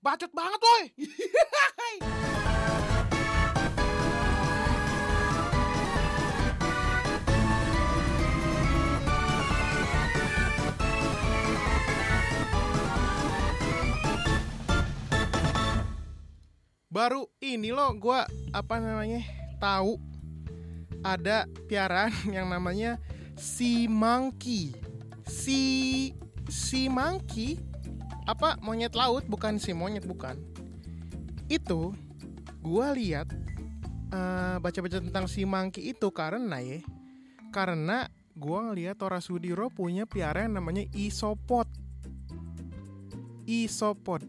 Bacot banget woi. Baru ini loh gua apa namanya tahu ada piaraan yang namanya si monkey. Si si monkey apa monyet laut bukan si monyet bukan. Itu gua lihat eh, baca-baca tentang si monkey itu karena ya karena gua ngeliat Tora Sudiro punya piaraan yang namanya isopod. Isopod.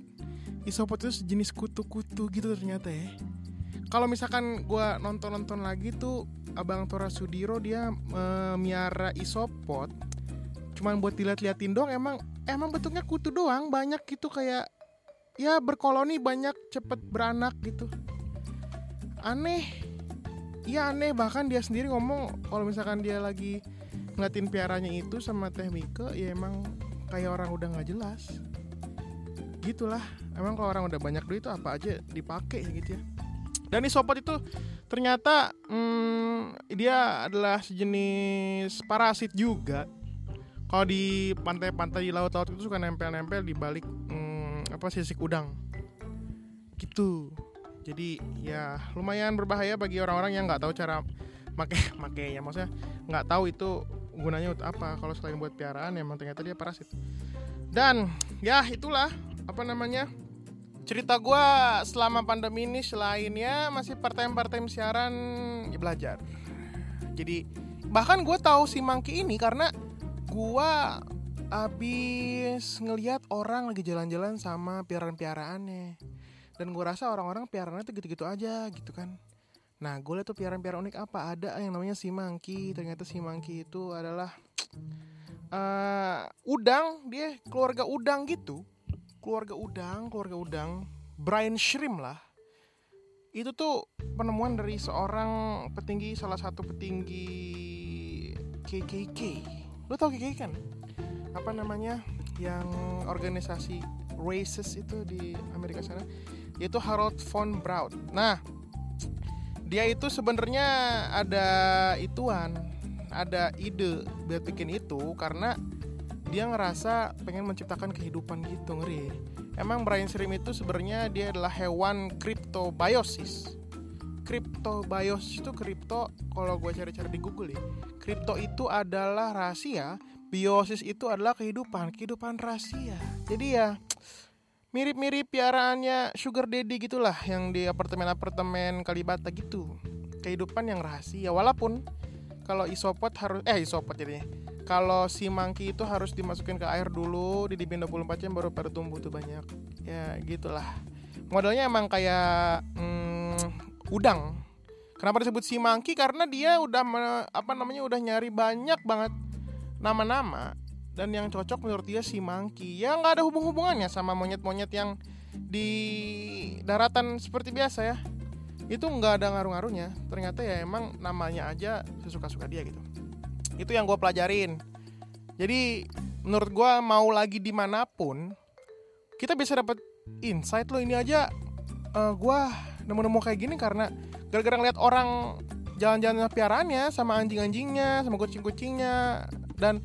Isopod itu sejenis kutu-kutu gitu ternyata ya. Kalau misalkan gua nonton-nonton lagi tuh Abang Tora Sudiro dia eh, miara isopod cuman buat dilihat-liatin doang emang emang bentuknya kutu doang banyak gitu kayak ya berkoloni banyak cepet beranak gitu. Aneh. Iya aneh. Bahkan dia sendiri ngomong kalau misalkan dia lagi ngeliatin piaranya itu sama Teh Mika ya emang kayak orang udah nggak jelas. Gitulah. Emang kalau orang udah banyak duit itu apa aja dipakai gitu ya. Dan isopod itu ternyata hmm, dia adalah sejenis parasit juga kalau di pantai-pantai di laut-laut itu suka nempel-nempel di balik hmm, apa sisik udang. Gitu. Jadi ya lumayan berbahaya bagi orang-orang yang nggak tahu cara make makainya. Maksudnya nggak tahu itu gunanya untuk apa. Kalau selain buat piaraan emang ternyata dia parasit. Dan ya itulah apa namanya cerita gue selama pandemi ini. Selainnya masih part time part time siaran ya belajar. Jadi bahkan gue tahu si Mangki ini karena gua abis ngeliat orang lagi jalan-jalan sama piaraan-piaraannya. Dan gua rasa orang-orang piaraannya tuh gitu-gitu aja gitu kan. Nah gue liat tuh piaraan-piaraan unik apa? Ada yang namanya si monkey. Ternyata si monkey itu adalah uh, udang. Dia keluarga udang gitu. Keluarga udang keluarga udang. Brian Shrimp lah. Itu tuh penemuan dari seorang petinggi salah satu petinggi KKK lo tau KKK kan? Apa namanya? Yang organisasi races itu di Amerika sana yaitu Harold von Braun. Nah dia itu sebenarnya ada ituan ada ide buat bikin itu karena dia ngerasa pengen menciptakan kehidupan gitu ngeri. Emang Brian Shrimp itu sebenarnya dia adalah hewan cryptobiosis cryptobiosis itu kripto kalau gue cari-cari di Google ya kripto itu adalah rahasia biosis itu adalah kehidupan kehidupan rahasia. Jadi ya mirip-mirip piaraannya sugar daddy gitulah yang di apartemen-apartemen Kalibata gitu. Kehidupan yang rahasia walaupun kalau isopod harus eh isopod jadinya. Kalau si monkey itu harus dimasukin ke air dulu didiemin 24 jam baru pada tumbuh tuh banyak. Ya gitulah. Modelnya emang kayak hmm, udang. Kenapa disebut si monkey karena dia udah me, apa namanya udah nyari banyak banget nama-nama. Dan yang cocok menurut dia si monkey ya nggak ada hubung-hubungannya sama monyet-monyet yang di daratan seperti biasa ya. Itu nggak ada ngaruh-ngaruhnya. Ternyata ya emang namanya aja sesuka-suka dia gitu. Itu yang gue pelajarin. Jadi menurut gue mau lagi di mana pun kita bisa dapat insight loh ini aja. Uh, gue nemu-nemu kayak gini karena gara-gara ngeliat orang jalan-jalan piaraannya sama anjing-anjingnya sama kucing-kucingnya. Dan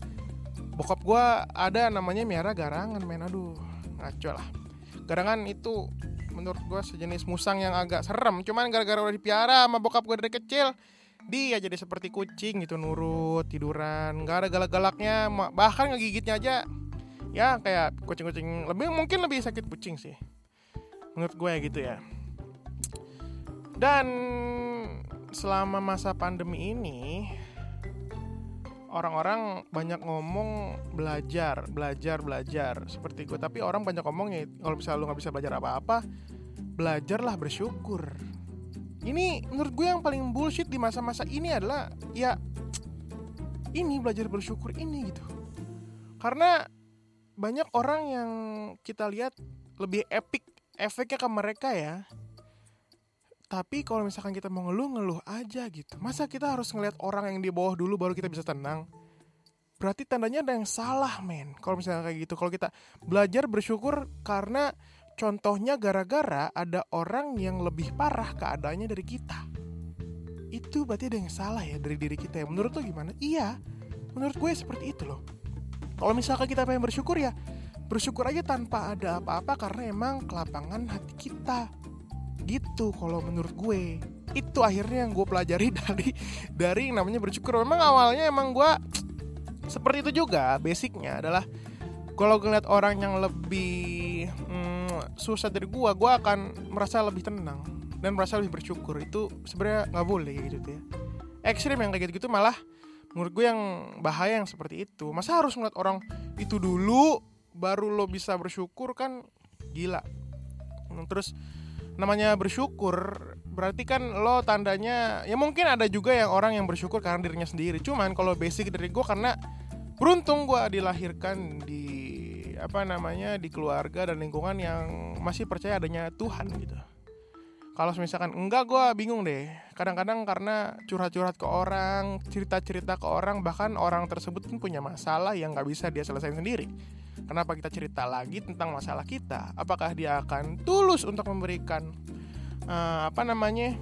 bokap gue ada namanya miara garangan men. Aduh ngaco lah. Garangan itu menurut gue sejenis musang yang agak serem. Cuman gara-gara udah dipiara sama bokap gue dari kecil dia jadi seperti kucing gitu nurut tiduran. Nggak ada galak-galaknya bahkan ngegigitnya aja ya kayak kucing-kucing lebih mungkin lebih sakit kucing sih. Menurut gue ya gitu ya dan selama masa pandemi ini orang-orang banyak ngomong belajar, belajar, belajar seperti gue. Tapi orang banyak ngomongnya kalau misalnya lu nggak bisa belajar apa-apa, belajarlah bersyukur. Ini menurut gue yang paling bullshit di masa-masa ini adalah ya ini belajar bersyukur ini gitu. Karena banyak orang yang kita lihat lebih epic efeknya ke mereka ya tapi kalau misalkan kita mau ngeluh ngeluh aja gitu. Masa kita harus ngeliat orang yang di bawah dulu baru kita bisa tenang? Berarti tandanya ada yang salah men. Kalau misalnya kayak gitu. Kalau kita belajar bersyukur karena contohnya gara-gara ada orang yang lebih parah keadaannya dari kita. Itu berarti ada yang salah ya dari diri kita ya. Menurut lo gimana? Iya. Menurut gue seperti itu loh. Kalau misalkan kita pengen bersyukur ya bersyukur aja tanpa ada apa-apa karena emang kelapangan hati kita gitu kalau menurut gue. Itu akhirnya yang gue pelajari dari dari yang namanya bersyukur. Memang awalnya emang gue seperti itu juga basicnya adalah kalau ngeliat orang yang lebih hmm, susah dari gue gue akan merasa lebih tenang dan merasa lebih bersyukur. Itu sebenarnya nggak boleh gitu ya. Ekstrim yang kayak gitu gitu malah menurut gue yang bahaya yang seperti itu. Masa harus ngeliat orang itu dulu baru lo bisa bersyukur kan? Gila. Terus namanya bersyukur berarti kan lo tandanya ya mungkin ada juga yang orang yang bersyukur karena dirinya sendiri. Cuman kalau basic dari gue karena beruntung gue dilahirkan di apa namanya di keluarga dan lingkungan yang masih percaya adanya Tuhan gitu. Kalau misalkan enggak gue bingung deh. Kadang-kadang karena curhat-curhat ke orang cerita-cerita ke orang bahkan orang tersebut pun punya masalah yang nggak bisa dia selesaikan sendiri kenapa kita cerita lagi tentang masalah kita? Apakah dia akan tulus untuk memberikan uh, apa namanya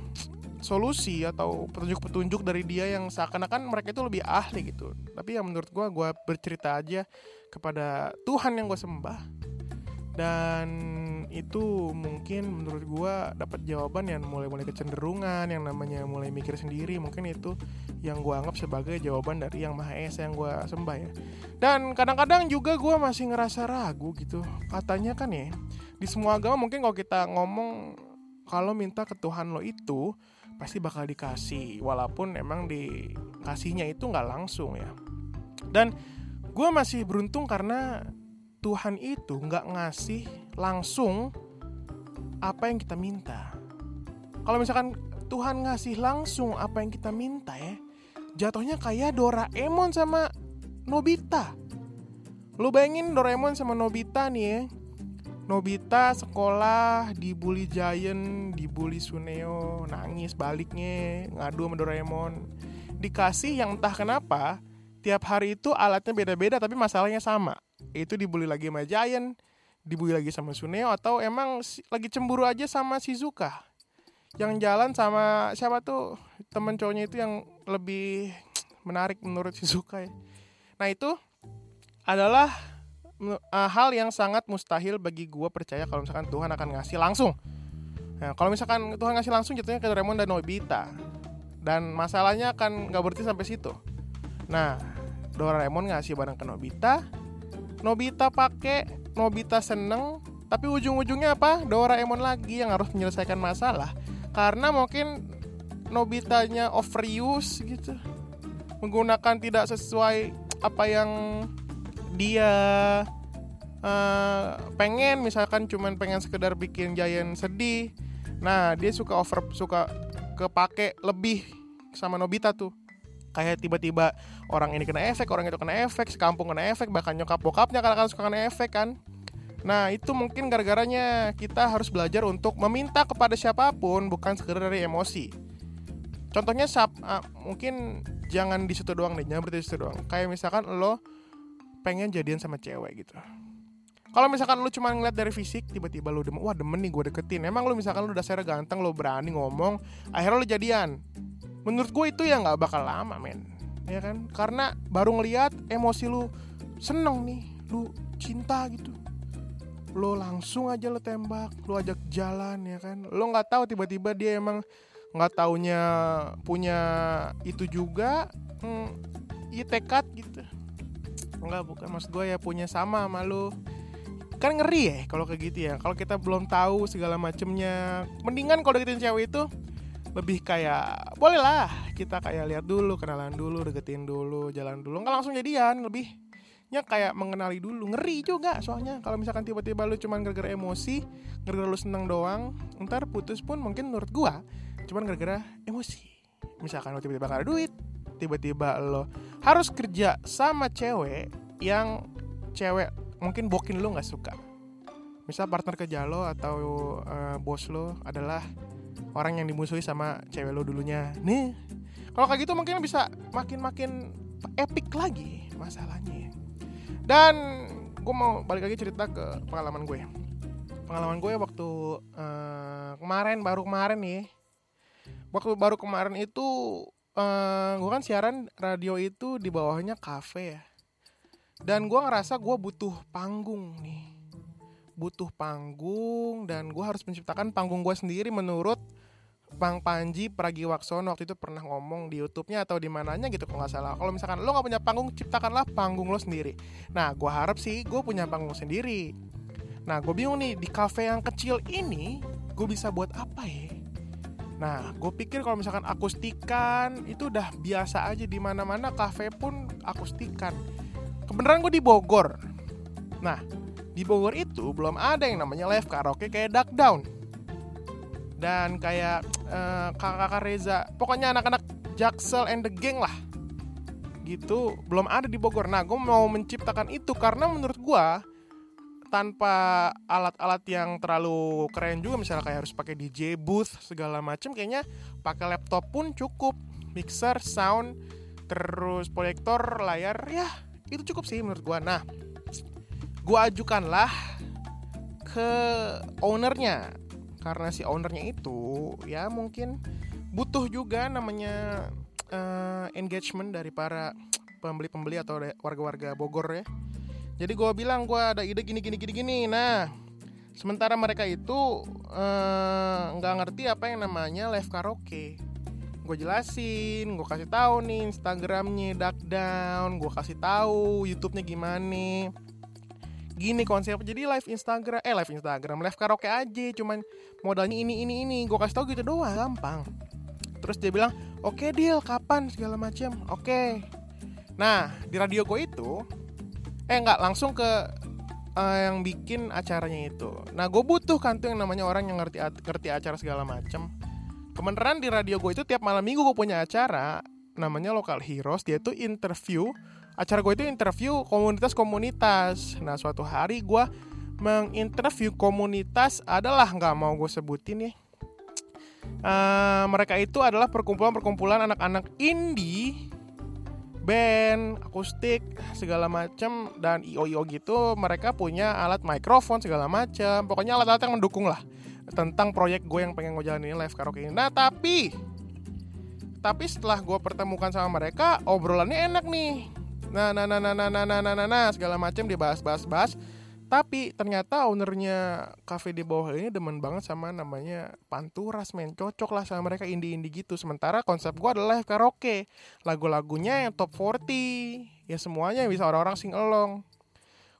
solusi atau petunjuk-petunjuk dari dia yang seakan-akan mereka itu lebih ahli gitu? Tapi yang menurut gue gue bercerita aja kepada Tuhan yang gue sembah. Dan itu mungkin menurut gue dapat jawaban yang mulai-mulai kecenderungan yang namanya mulai mikir sendiri. Mungkin itu yang gue anggap sebagai jawaban dari yang maha esa yang gue sembah ya. Dan kadang-kadang juga gue masih ngerasa ragu gitu. Katanya kan ya di semua agama mungkin kalau kita ngomong kalau minta ke Tuhan lo itu pasti bakal dikasih. Walaupun emang dikasihnya itu nggak langsung ya. Dan gue masih beruntung karena Tuhan itu nggak ngasih langsung apa yang kita minta. Kalau misalkan Tuhan ngasih langsung apa yang kita minta ya, jatuhnya kayak Doraemon sama Nobita. Lu bayangin Doraemon sama Nobita nih ya. Nobita sekolah dibully Giant, dibully Suneo, nangis baliknya, ngadu sama Doraemon. Dikasih yang entah kenapa, tiap hari itu alatnya beda-beda tapi masalahnya sama. Itu dibully lagi sama Giant dibully lagi sama Suneo atau emang lagi cemburu aja sama Shizuka? Yang jalan sama siapa tuh temen cowoknya itu yang lebih menarik menurut Shizuka ya. Nah itu adalah uh, hal yang sangat mustahil bagi gue percaya kalau misalkan Tuhan akan ngasih langsung. Nah kalau misalkan Tuhan ngasih langsung jatuhnya ke Doraemon dan Nobita. Dan masalahnya akan nggak berhenti sampai situ nah Doraemon ngasih barang ke Nobita. Nobita pakai Nobita seneng tapi ujung-ujungnya apa? Doraemon lagi yang harus menyelesaikan masalah. Karena mungkin Nobitanya overuse gitu. Menggunakan tidak sesuai apa yang dia uh, pengen. Misalkan cuman pengen sekedar bikin Giant sedih. Nah dia suka over suka kepake lebih sama Nobita tuh kayak tiba-tiba orang ini kena efek orang itu kena efek sekampung kena efek bahkan nyokap bokapnya kadang-kadang suka kena efek kan. Nah itu mungkin gara-garanya kita harus belajar untuk meminta kepada siapa pun bukan sekedar dari emosi. Contohnya sap, uh, mungkin jangan di situ doang deh jangan berarti di situ doang. Kayak misalkan lo pengen jadian sama cewek gitu. Kalau misalkan lu cuma ngeliat dari fisik tiba-tiba lu demen wah demen nih gue deketin. Emang lu misalkan lu dasarnya ganteng lu berani ngomong akhirnya lu jadian menurut gue itu ya nggak bakal lama men. Ya kan? Karena baru ngeliat emosi lu seneng nih lu cinta gitu. Lo langsung aja lo tembak lo ajak jalan ya kan? Lo nggak tahu tiba-tiba dia emang nggak taunya punya itu juga hmm, iya tekad gitu. Nggak bukan. Mas gue ya punya sama sama lo kan ngeri ya kalau kayak gitu ya. Kalau kita belum tahu segala macemnya. Mendingan kalau deketin cewek itu lebih kayak boleh lah kita kayak lihat dulu kenalan dulu deketin dulu jalan dulu. Nggak langsung jadian lebihnya kayak mengenali dulu. Ngeri juga soalnya kalau misalkan tiba-tiba lu cuman gara-gara emosi gara-gara lu seneng doang ntar putus pun mungkin menurut gua cuman gara-gara emosi. Misalkan lu tiba-tiba gak ada duit tiba-tiba lo harus kerja sama cewek yang cewek mungkin bokin lo nggak suka. Misal partner kerja lo atau uh, bos lo adalah orang yang dimusuhi sama cewek lo dulunya. Nih kalau kayak gitu mungkin bisa makin-makin epic lagi masalahnya. Dan gue mau balik lagi cerita ke pengalaman gue. Pengalaman gue waktu uh, kemarin baru kemarin nih. Waktu baru kemarin itu uh, gue kan siaran radio itu di bawahnya kafe ya. Dan gue ngerasa gue butuh panggung nih. Butuh panggung dan gue harus menciptakan panggung gue sendiri menurut Bang Panji Pragiwaksono waktu itu pernah ngomong di YouTube-nya atau di mananya gitu kalau nggak salah. Kalau misalkan lo nggak punya panggung, ciptakanlah panggung lo sendiri. Nah, gue harap sih gue punya panggung sendiri. Nah, gue bingung nih di cafe yang kecil ini gue bisa buat apa ya? Nah, gue pikir kalau misalkan akustikan itu udah biasa aja di mana-mana kafe pun akustikan. Kebenaran gue di Bogor. Nah, di Bogor itu belum ada yang namanya live karaoke kayak Duck Down dan kayak uh, kakak-kakak Reza. Pokoknya anak-anak Jaksel and the Gang lah. Gitu. Belum ada di Bogor. Nah gue mau menciptakan itu karena menurut gue tanpa alat-alat yang terlalu keren juga misalnya kayak harus pakai DJ booth segala macam kayaknya pakai laptop pun cukup. Mixer sound terus proyektor layar ya itu cukup sih menurut gue nah gue ajukanlah ke ownernya karena si ownernya itu ya mungkin butuh juga namanya uh, engagement dari para pembeli-pembeli atau warga-warga Bogor ya. Jadi gue bilang gue ada ide gini gini gini gini. Nah sementara mereka itu eh, nggak uh, ngerti apa yang namanya live karaoke. Gue jelasin gue kasih tahu nih instagramnya duck down gue kasih tahu youtube-nya gimana gini konsep. Jadi live Instagram eh live Instagram live karaoke aja cuman modalnya ini ini ini. Gue kasih tau gitu doang gampang. Terus dia bilang oke okay, deal kapan? segala macam oke. Okay. nah di radio gue itu eh nggak langsung ke uh, yang bikin acaranya itu. Nah gue butuh kan tuh yang namanya orang yang ngerti ngerti acara segala macam kebenaran di radio gue itu tiap malam minggu gue punya acara namanya Local Heroes. Dia tuh interview acara gue itu interview komunitas-komunitas. Nah suatu hari gue menginterview komunitas adalah nggak mau gue sebutin ya. Uh, mereka itu adalah perkumpulan-perkumpulan anak-anak indie, band, akustik, segala macam dan io-io gitu. Mereka punya alat mikrofon segala macam. Pokoknya alat-alat yang mendukung lah tentang proyek gue yang pengen gue jalanin live karaoke ini. Nah tapi tapi setelah gue pertemukan sama mereka obrolannya enak nih nah nah nah nah nah nah nah nah, nah, nah segala macam dibahas bahas. Bahas tapi ternyata ownernya cafe di bawah ini demen banget sama namanya Panturas men. Cocok lah sama mereka indie-indie gitu. Sementara konsep gue adalah karaoke. Lagu-lagunya yang top 40 ya semuanya bisa orang-orang sing along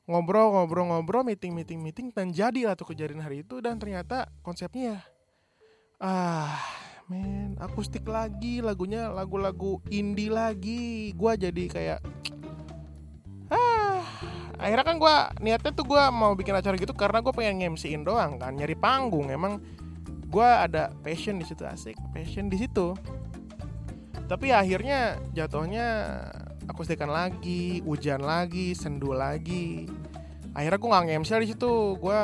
ngobrol ngobrol ngobrol meeting meeting meeting dan jadi lah tuh kejadian hari itu. Dan ternyata konsepnya ah men akustik lagi lagunya lagu-lagu indie lagi. Gue jadi kayak akhirnya kan gue niatnya tuh gue mau bikin acara gitu karena gue pengen ngemsiin doang kan nyari panggung. Emang gue ada passion di situ asik. Passion di situ. Tapi akhirnya jatuhnya aku akustikan lagi hujan lagi sendu lagi. Akhirnya gue nggak ngemsil di situ. Gue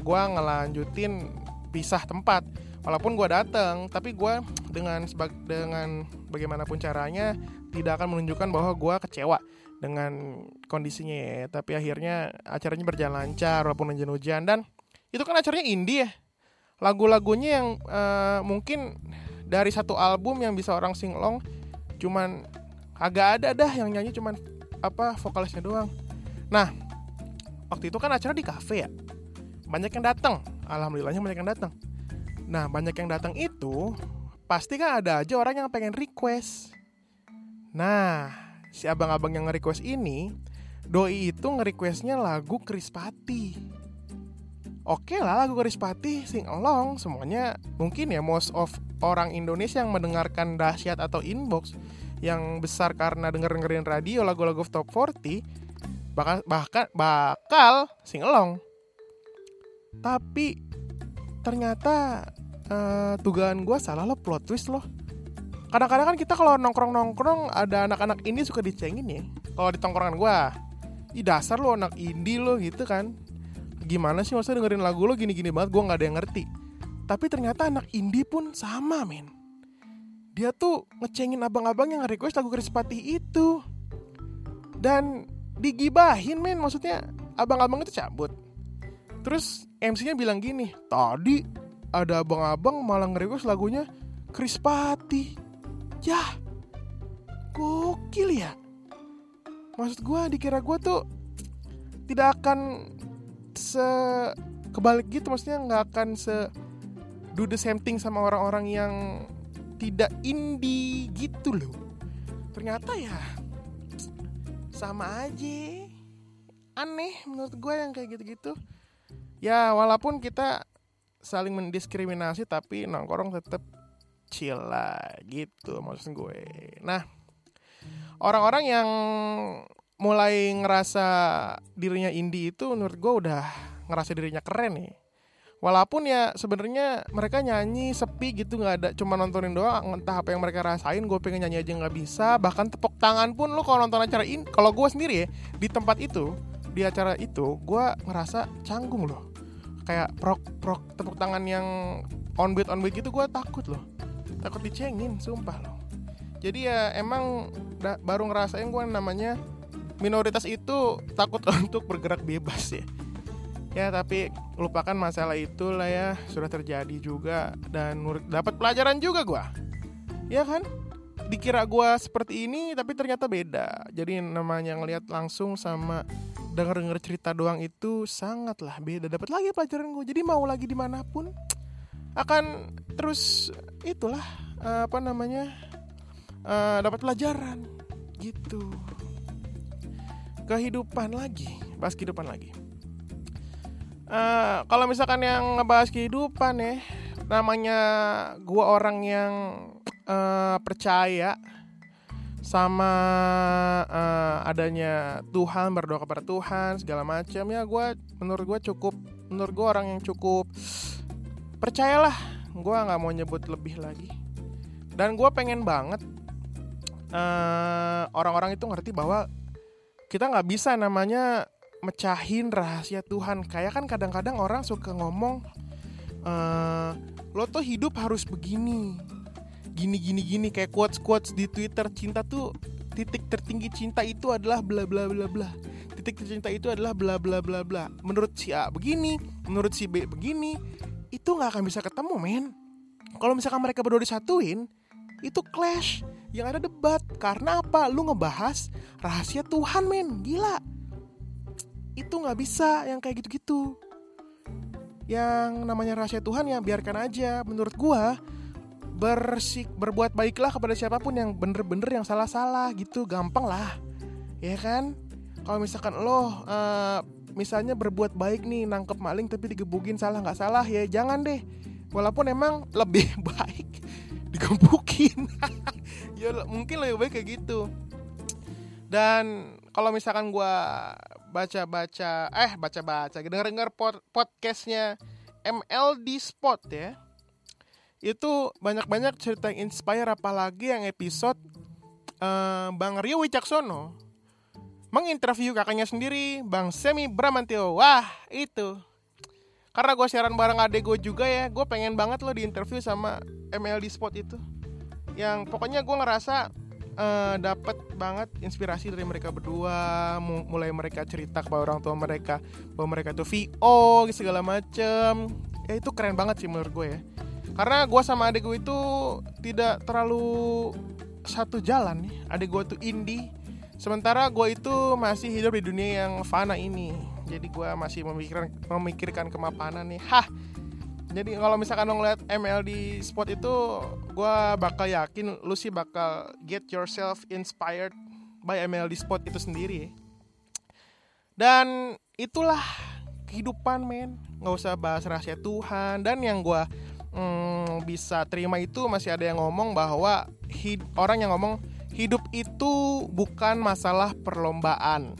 gue ngelanjutin pisah tempat. Walaupun gue dateng tapi gue dengan dengan bagaimanapun caranya tidak akan menunjukkan bahwa gue kecewa dengan kondisinya ya. Tapi akhirnya acaranya berjalan lancar walaupun hujan-hujan. Dan itu kan acaranya indie ya. Lagu-lagunya yang uh, mungkin dari satu album yang bisa orang singlong cuman agak ada dah yang nyanyi cuman apa vokalisnya doang. Nah waktu itu kan acara di cafe ya. Banyak yang datang alhamdulillahnya banyak yang datang nah banyak yang datang itu pasti kan ada aja orang yang pengen request. Nah si abang-abang yang nge-request ini Doi itu nge-requestnya lagu Krispati Oke lah lagu Krispati sing along. Semuanya mungkin ya most of orang Indonesia yang mendengarkan dahsyat atau inbox yang besar karena denger dengerin radio lagu-lagu top 40 bakal bahkan bakal sing along. Tapi ternyata uh, dugaan gue salah lo plot twist loh kadang-kadang kan kita kalau nongkrong-nongkrong ada anak-anak ini suka dicengin ya kalau di tongkrongan gue Ih dasar lo anak indie lo gitu kan. Gimana sih maksudnya dengerin lagu lo gini-gini banget Gue gak ada yang ngerti. Tapi ternyata anak indie pun sama men. Dia tuh ngecengin abang-abang yang request lagu Krispati itu. Dan digibahin men Maksudnya abang-abang itu cabut. Terus MC-nya bilang gini tadi ada abang-abang malah nge lagunya Chris Ya gokil ya. Maksud gue dikira gue tuh tidak akan se kebalik gitu maksudnya nggak akan se do the same thing sama orang-orang yang tidak indie gitu loh. Ternyata ya sama aja. Aneh menurut gue yang kayak gitu-gitu. Ya walaupun kita saling mendiskriminasi tapi nongkrong tetap chill lah gitu maksud gue. Nah orang-orang yang mulai ngerasa dirinya indie itu menurut gue udah ngerasa dirinya keren nih. Walaupun ya sebenarnya mereka nyanyi sepi gitu nggak ada cuma nontonin doang entah apa yang mereka rasain gue pengen nyanyi aja nggak bisa. Bahkan tepuk tangan pun lo kalau nonton acara ini kalau gue sendiri ya di tempat itu di acara itu gue ngerasa canggung loh. Kayak prok prok tepuk tangan yang on beat on beat gitu gue takut loh takut dicengin sumpah loh. Jadi ya emang baru ngerasain gue namanya minoritas itu takut untuk bergerak bebas ya. Ya tapi lupakan masalah itu lah ya sudah terjadi juga dan dapat pelajaran juga gue ya kan? Dikira gue seperti ini tapi ternyata beda. Jadi namanya ngelihat langsung sama denger denger cerita doang itu sangatlah beda. Dapat lagi pelajaran gue jadi mau lagi di mana pun akan terus itulah apa namanya uh, dapat pelajaran gitu. Kehidupan lagi bahas kehidupan lagi. Uh, kalau misalkan yang ngebahas kehidupan ya namanya gua orang yang percaya sama uh, adanya Tuhan berdoa kepada Tuhan segala macam ya gue menurut gue cukup menurut gue orang yang cukup percayalah gue nggak mau nyebut lebih lagi dan gue pengen banget eh, orang-orang itu ngerti bahwa kita nggak bisa namanya mecahin rahasia Tuhan. Kayak kan kadang-kadang orang suka ngomong, uh, lo tuh hidup harus begini, gini gini gini kayak quotes quotes di Twitter cinta tuh titik tertinggi cinta itu adalah bla bla bla bla. Titik tercinta itu adalah bla bla bla bla. Menurut si A begini, menurut si B begini, itu nggak akan bisa ketemu men. Kalau misalkan mereka berdua disatuin, itu clash. Yang ada debat. Karena apa? Lu ngebahas rahasia Tuhan men. Gila. Itu nggak bisa yang kayak gitu-gitu. Yang namanya rahasia Tuhan ya biarkan aja. Menurut gua bersik berbuat baiklah kepada siapa pun yang bener-bener yang salah-salah gitu. Gampang lah. Ya kan? Kalau misalkan lo uh, misalnya berbuat baik nih nangkep maling tapi digebukin salah nggak salah ya jangan deh. Walaupun emang lebih baik digebukin. Ya mungkin lebih baik kayak gitu. Dan kalau misalkan gue baca-baca eh baca-baca denger-denger pod podcastnya MLD Spot ya itu banyak-banyak cerita yang inspire apalagi yang episode uh, Bang Rio Wicaksono menginterview kakaknya sendiri Bang Semi Bramantio. Wah itu. Karena gue siaran bareng adek gue juga ya gue pengen banget lo diinterview sama MLD Spot itu. Yang pokoknya gue ngerasa uh, eh, dapat banget inspirasi dari mereka berdua mulai mereka cerita kepada orang tua mereka bahwa mereka tuh VO segala macem. Ya itu keren banget sih menurut gue ya. Karena gue sama adek gue itu tidak terlalu satu jalan nih adek gue tuh indie sementara gue itu masih hidup di dunia yang fana ini. Jadi gue masih memikirkan memikirkan kemapanan nih. Hah. Jadi kalau misalkan lo ngeliat ML di spot itu gue bakal yakin lu sih bakal get yourself inspired by ML di spot itu sendiri. Dan itulah kehidupan men. Nggak usah bahas rahasia Tuhan. Dan yang gue hmm, bisa terima itu masih ada yang ngomong bahwa hid orang yang ngomong hidup itu bukan masalah perlombaan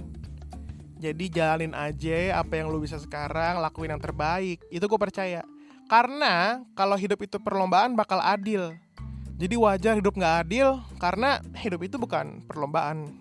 jadi jalanin aja apa yang lu bisa sekarang, lakuin yang terbaik. Itu gue percaya. Karena kalau hidup itu perlombaan bakal adil. Jadi wajar hidup nggak adil karena hidup itu bukan perlombaan.